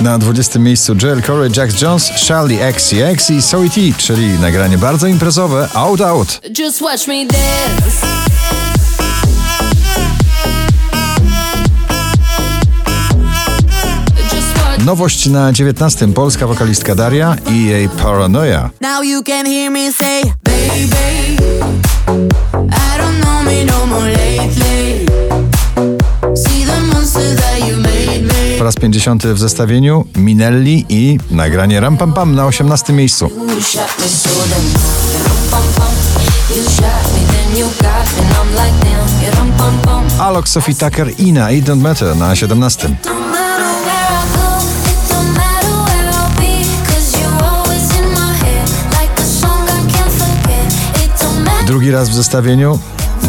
Na 20 miejscu Joel Corey, Jack Jones, Charlie XCX i Soy T, czyli nagranie bardzo imprezowe Out Out. Just watch me dance. Nowość na 19 polska wokalistka Daria i jej Paranoia. Now you can hear me say, baby, 50 w zestawieniu Minelli i nagranie Ram Pam Pam na 18 miejscu. Alok, Sophie Tucker, Ina i Don't Matter na 17. No matter where I go, it don't matter where I'll be, 'cause you're always in my head, like a song I can't forget. It don't matter. Drugi raz w zestawieniu.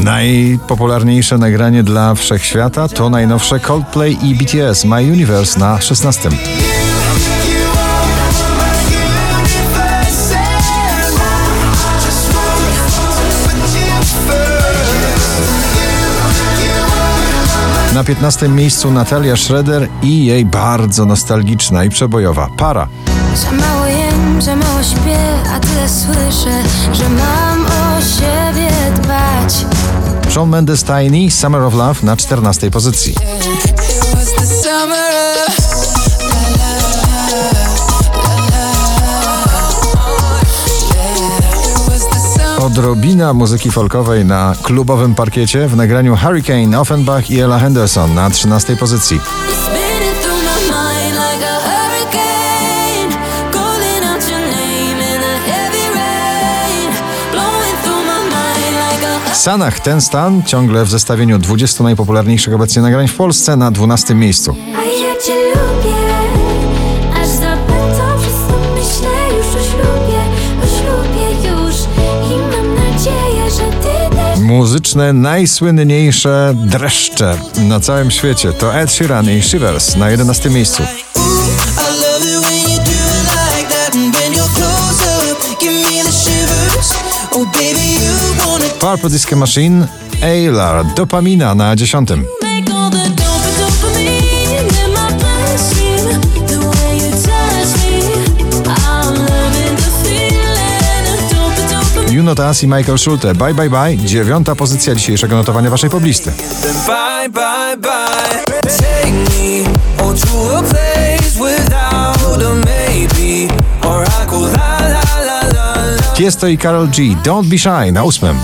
Najpopularniejsze nagranie dla wszechświata to najnowsze Coldplay i BTS My Universe na 16. Na 15 miejscu Natalia Schroeder i jej bardzo nostalgiczna i przebojowa Para. Za mało jem, za mało śpię, a tyle słyszę, że mam o siebie. Shawn Mendes Tiny Summer of Love na 14 pozycji. Odrobina muzyki folkowej na klubowym parkiecie w nagraniu Hurricane, Offenbach i Ella Henderson na 13 pozycji. Sanach ten stan ciągle w zestawieniu 20 najpopularniejszych obecnie nagrań w Polsce na 12 miejscu. A ja cię lubię, aż zapędzą wszystko myślę już o ślubie, o ślubie już i mam nadzieję, że ty też. Muzyczne najsłynniejsze dreszcze na całym świecie to Ed Sheeran i Shivers na 11 miejscu. I love it when you do it like that and when you're close up, give me the shivers. Oh baby, you want. Purple Disco Machine, Aylar, Dopamina na 10. make all the dope dopamine in my bloodstream. The way you touch me, I'm loving the feeling of dope dopamine. Juno Taas i Michael Schulte, Bye Bye Bye, dziewiąta pozycja dzisiejszego notowania waszej poblisty. Bye, bye, bye. Take me to a place without a maybe. Or I go Tiesto i Karol G, Don't Be Shy na ósmym.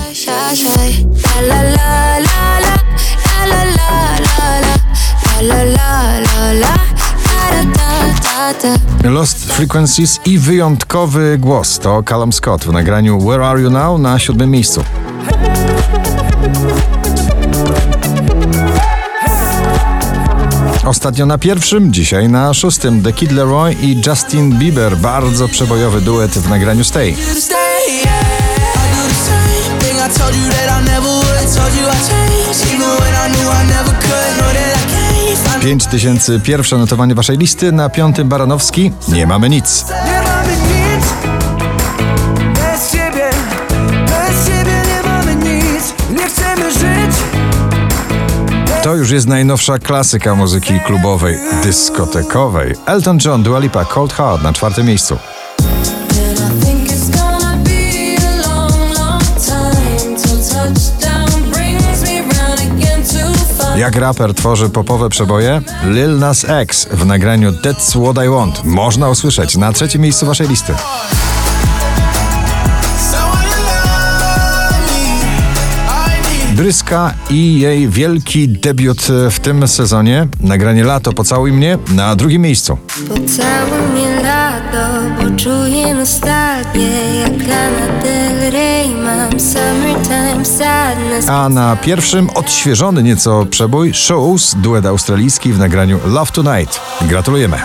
Lost Frequencies i wyjątkowy głos to Callum Scott w nagraniu Where Are You Now na siódmym miejscu. Ostatnio na pierwszym, dzisiaj na szóstym The Kid Leroy i Justin Bieber, bardzo przebojowy duet w nagraniu Stay. Find 5000 pierwsze notowanie waszej listy, na piątym Baranowski. Nie mamy nic To już jest najnowsza klasyka muzyki klubowej, dyskotekowej. Elton John, Dua Lipa, Cold Heart na czwartym miejscu. Jak raper tworzy popowe przeboje? Lil Nas X w nagraniu That's What I Want można usłyszeć na trzecim miejscu waszej listy. Bryska i jej wielki debiut w tym sezonie. Nagranie Lato Pocałuj mnie na drugim miejscu. Pocałuj mnie lato, bo czuję nostalgię Jak Lana Del Rey mam summertime sadness A na pierwszym odświeżony nieco przebój Shows, duet australijski w nagraniu Love Tonight. Gratulujemy.